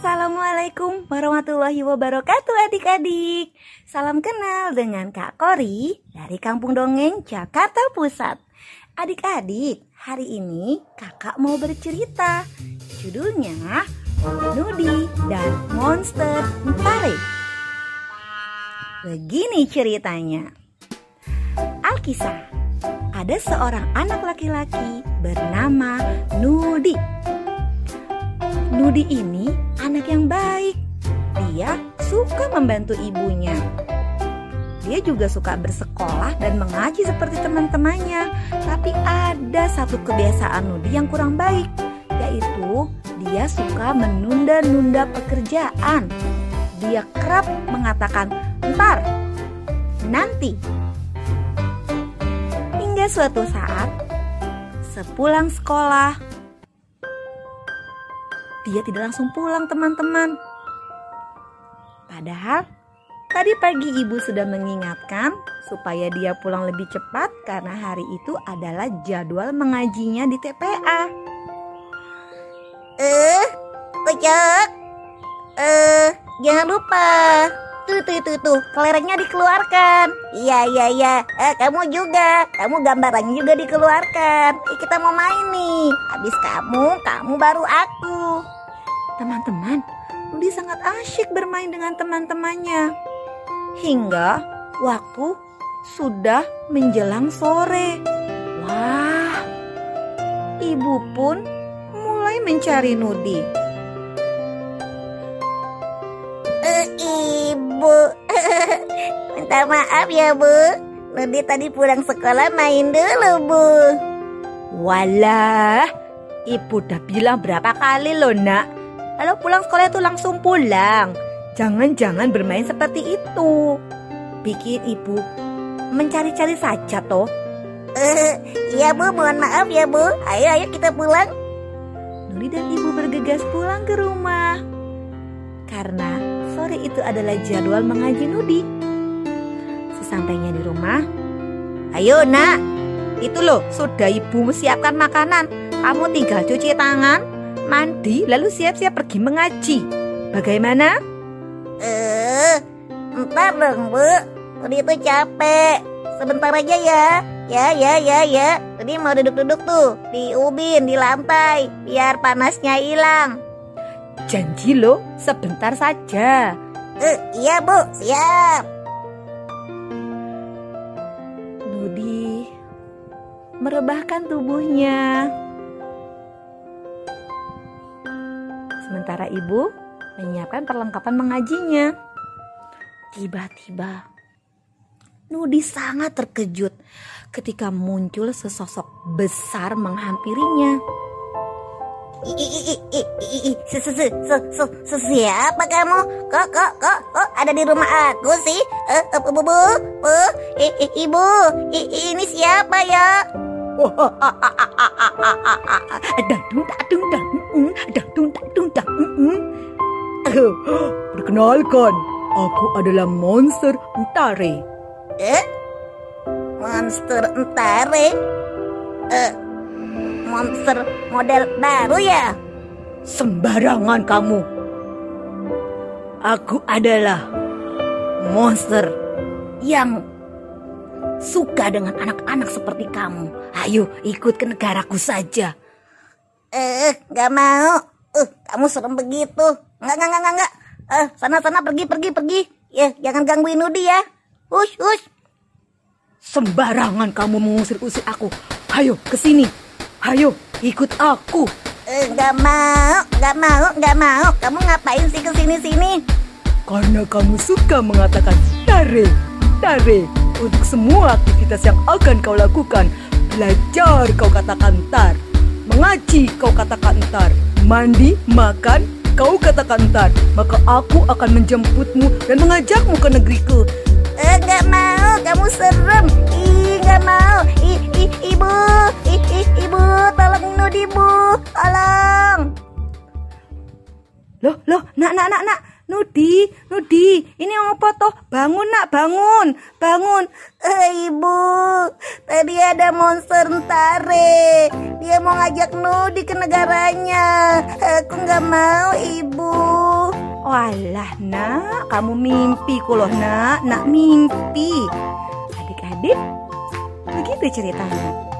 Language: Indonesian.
Assalamualaikum warahmatullahi wabarakatuh adik-adik. Salam kenal dengan Kak Kori dari Kampung Dongeng Jakarta Pusat. Adik-adik, hari ini kakak mau bercerita. Judulnya Nudi dan Monster Ntare Begini ceritanya. Alkisah Ada seorang anak laki-laki bernama Nudi Nudi ini anak yang baik. Dia suka membantu ibunya. Dia juga suka bersekolah dan mengaji seperti teman-temannya. Tapi ada satu kebiasaan Nudi yang kurang baik, yaitu dia suka menunda-nunda pekerjaan. Dia kerap mengatakan, "Ntar, nanti." Hingga suatu saat, sepulang sekolah, dia tidak langsung pulang teman-teman. Padahal tadi pagi ibu sudah mengingatkan supaya dia pulang lebih cepat karena hari itu adalah jadwal mengajinya di TPA. Eh, Ucok. Eh, jangan lupa. Tuh, tuh, tuh, tuh, kelerengnya dikeluarkan. Iya, iya, iya. Eh, kamu juga. Kamu gambarannya juga dikeluarkan. Eh, kita mau main nih. Habis kamu, kamu baru aku. Teman-teman, Nudi sangat asyik bermain dengan teman-temannya. Hingga waktu sudah menjelang sore. Wah, ibu pun mulai mencari Nudi. Eh, ibu. Minta maaf ya, Bu. Nudi tadi pulang sekolah main dulu, Bu. Walah, ibu udah bilang berapa kali loh nak. Kalau pulang sekolah itu langsung pulang. Jangan-jangan bermain seperti itu. Bikin ibu mencari-cari saja toh. Eh, iya, Bu. Mohon maaf ya, Bu. Ayo, ayo kita pulang. Nuri dan ibu bergegas pulang ke rumah. Karena sore itu adalah jadwal mengaji Nudi. Sesampainya di rumah, ayo nak, itu loh sudah ibu siapkan makanan. Kamu tinggal cuci tangan, mandi, lalu siap-siap pergi mengaji. Bagaimana? Eh, ntar dong, Bu. Tadi itu capek. Sebentar aja ya. Ya, ya, ya, ya. Tadi mau duduk-duduk tuh di ubin, di lantai, biar panasnya hilang. Janji loh, sebentar saja. Eh, iya, Bu. Siap. Nudi merebahkan tubuhnya. Sementara ibu menyiapkan perlengkapan mengajinya. Tiba-tiba Nudi sangat terkejut ketika muncul sesosok besar menghampirinya. Siapa kamu? Kok, kok, kok, kok ada di rumah aku sih? Eh, eh, bu, bu, bu, bu, ibu, ini siapa ya? Dadung dadung dang, dadung dadung dang. Perkenalkan, aku adalah monster Ntare. Eh, monster entare? Eh, monster model baru ya? Sembarangan kamu. Aku adalah monster yang suka dengan anak-anak seperti kamu. Ayo ikut ke negaraku saja. Eh, gak mau. Eh, kamu serem begitu. Enggak, enggak, enggak, enggak. Eh, sana, sana, pergi, pergi, pergi. Ya, jangan gangguin Nudi ya. Hush, hush. Sembarangan kamu mengusir-usir aku. Ayo ke sini. Ayo ikut aku. Eh, gak mau, gak mau, gak mau. Kamu ngapain sih ke sini-sini? Karena kamu suka mengatakan tare, tare untuk semua aktivitas yang akan kau lakukan. Belajar kau katakan tar, mengaji kau katakan tar, mandi, makan kau katakan tar. Maka aku akan menjemputmu dan mengajakmu ke negeriku. Eh, gak mau, kamu serem. Ih, gak mau. Ih, ih, ibu, ih, ih, ibu, tolong Nudi, bu, tolong. Loh, loh, nak, nak, nak, nak. Nudi, Nudi, ini apa toh? Bangun nak, bangun, bangun. Eh, ibu, tadi ada monster tare. Dia mau ngajak Nudi ke negaranya. Aku nggak mau, ibu. Walah nak, kamu mimpi kuloh nak, nak mimpi. Adik-adik, begitu ceritanya.